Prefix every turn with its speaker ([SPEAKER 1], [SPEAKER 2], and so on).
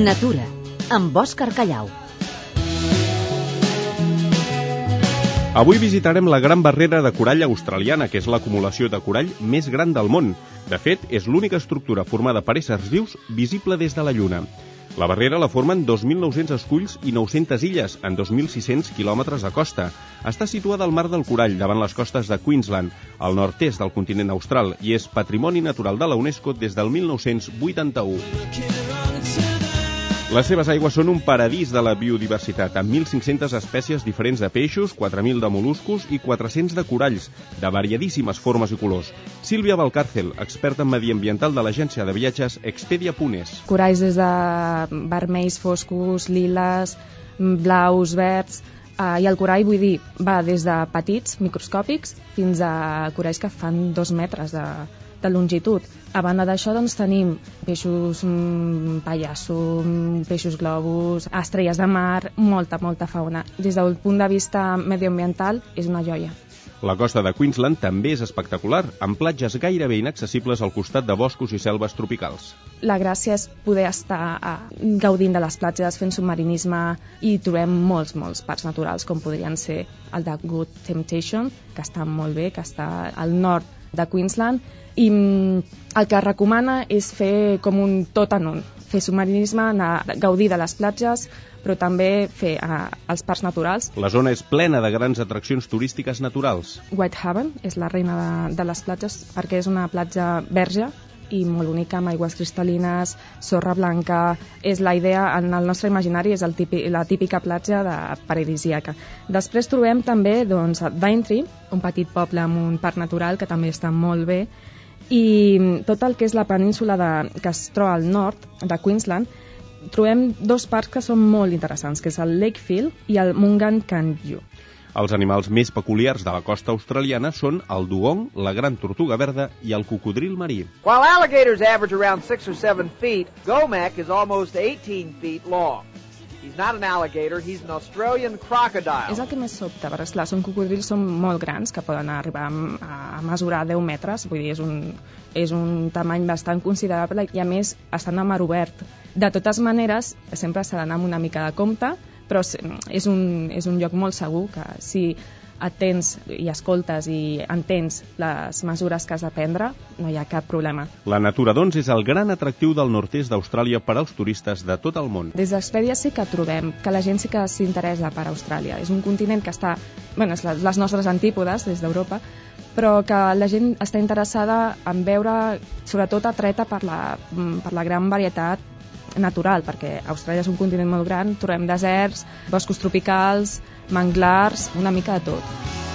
[SPEAKER 1] Natura, amb Òscar Callau.
[SPEAKER 2] Avui visitarem la gran barrera de corall australiana, que és l'acumulació de corall més gran del món. De fet, és l'única estructura formada per éssers vius visible des de la Lluna. La barrera la formen 2.900 esculls i 900 illes en 2.600 quilòmetres de costa. Està situada al mar del Corall, davant les costes de Queensland, al nord-est del continent austral, i és Patrimoni Natural de la UNESCO des del 1981. Les seves aigües són un paradís de la biodiversitat, amb 1.500 espècies diferents de peixos, 4.000 de moluscos i 400 de coralls, de variadíssimes formes i colors. Sílvia Valcárcel, experta en mediambiental de l'agència de viatges Expedia Punes.
[SPEAKER 3] Coralls des de vermells foscos, liles, blaus, verds, Uh, I el corall, vull dir, va des de petits, microscòpics, fins a coralls que fan dos metres de, de longitud. A banda d'això, doncs, tenim peixos mmm, pallasso, mm, peixos globus, estrelles de mar, molta, molta fauna. Des del punt de vista medioambiental, és una joia.
[SPEAKER 2] La costa de Queensland també és espectacular, amb platges gairebé inaccessibles al costat de boscos i selves tropicals.
[SPEAKER 3] La gràcia és poder estar uh, gaudint de les platges, fent submarinisme i trobem molts, molts parcs naturals, com podrien ser el de Good Temptation, que està molt bé, que està al nord de Queensland, i mm, el que recomana és fer com un tot en un, fer submarinisme, anar, gaudir de les platges, però també fer uh, els parcs naturals.
[SPEAKER 2] La zona és plena de grans atraccions turístiques naturals.
[SPEAKER 3] Whitehaven és la reina de, de les platges perquè és una platja verge i molt única, amb aigües cristal·lines, sorra blanca... És la idea, en el nostre imaginari, és el típic, la típica platja de paradisíaca. Després trobem també doncs, Daintree, un petit poble amb un parc natural que també està molt bé, i tot el que és la península de, que es troba al nord de Queensland trobem dos parcs que són molt interessants, que és el Lakefield i el Mungan Kanyu.
[SPEAKER 2] Els animals més peculiars de la costa australiana són el dugong, la gran tortuga verda i el cocodril marí.
[SPEAKER 4] While alligators average around 6 or 7 feet, Gomek is almost 18 feet long. He's not an alligator, he's an Australian crocodile.
[SPEAKER 3] És el que més sobta, perquè esclar, són cocodrils són molt grans, que poden arribar a, a mesurar 10 metres, vull dir, és un, és un tamany bastant considerable i a més estan a mar obert. De totes maneres, sempre s'ha d'anar amb una mica de compte, però és un, és un lloc molt segur que si atents i escoltes i entens les mesures que has de prendre, no hi ha cap problema.
[SPEAKER 2] La natura, doncs, és el gran atractiu del nord-est d'Austràlia per als turistes de tot el món.
[SPEAKER 3] Des d'Expedia sí que trobem que la gent sí que s'interessa per Austràlia. És un continent que està, bueno, és les nostres antípodes des d'Europa, però que la gent està interessada en veure, sobretot atreta per la, per la gran varietat natural, perquè Austràlia és un continent molt gran, trobem deserts, boscos tropicals, manglars, una mica de tot.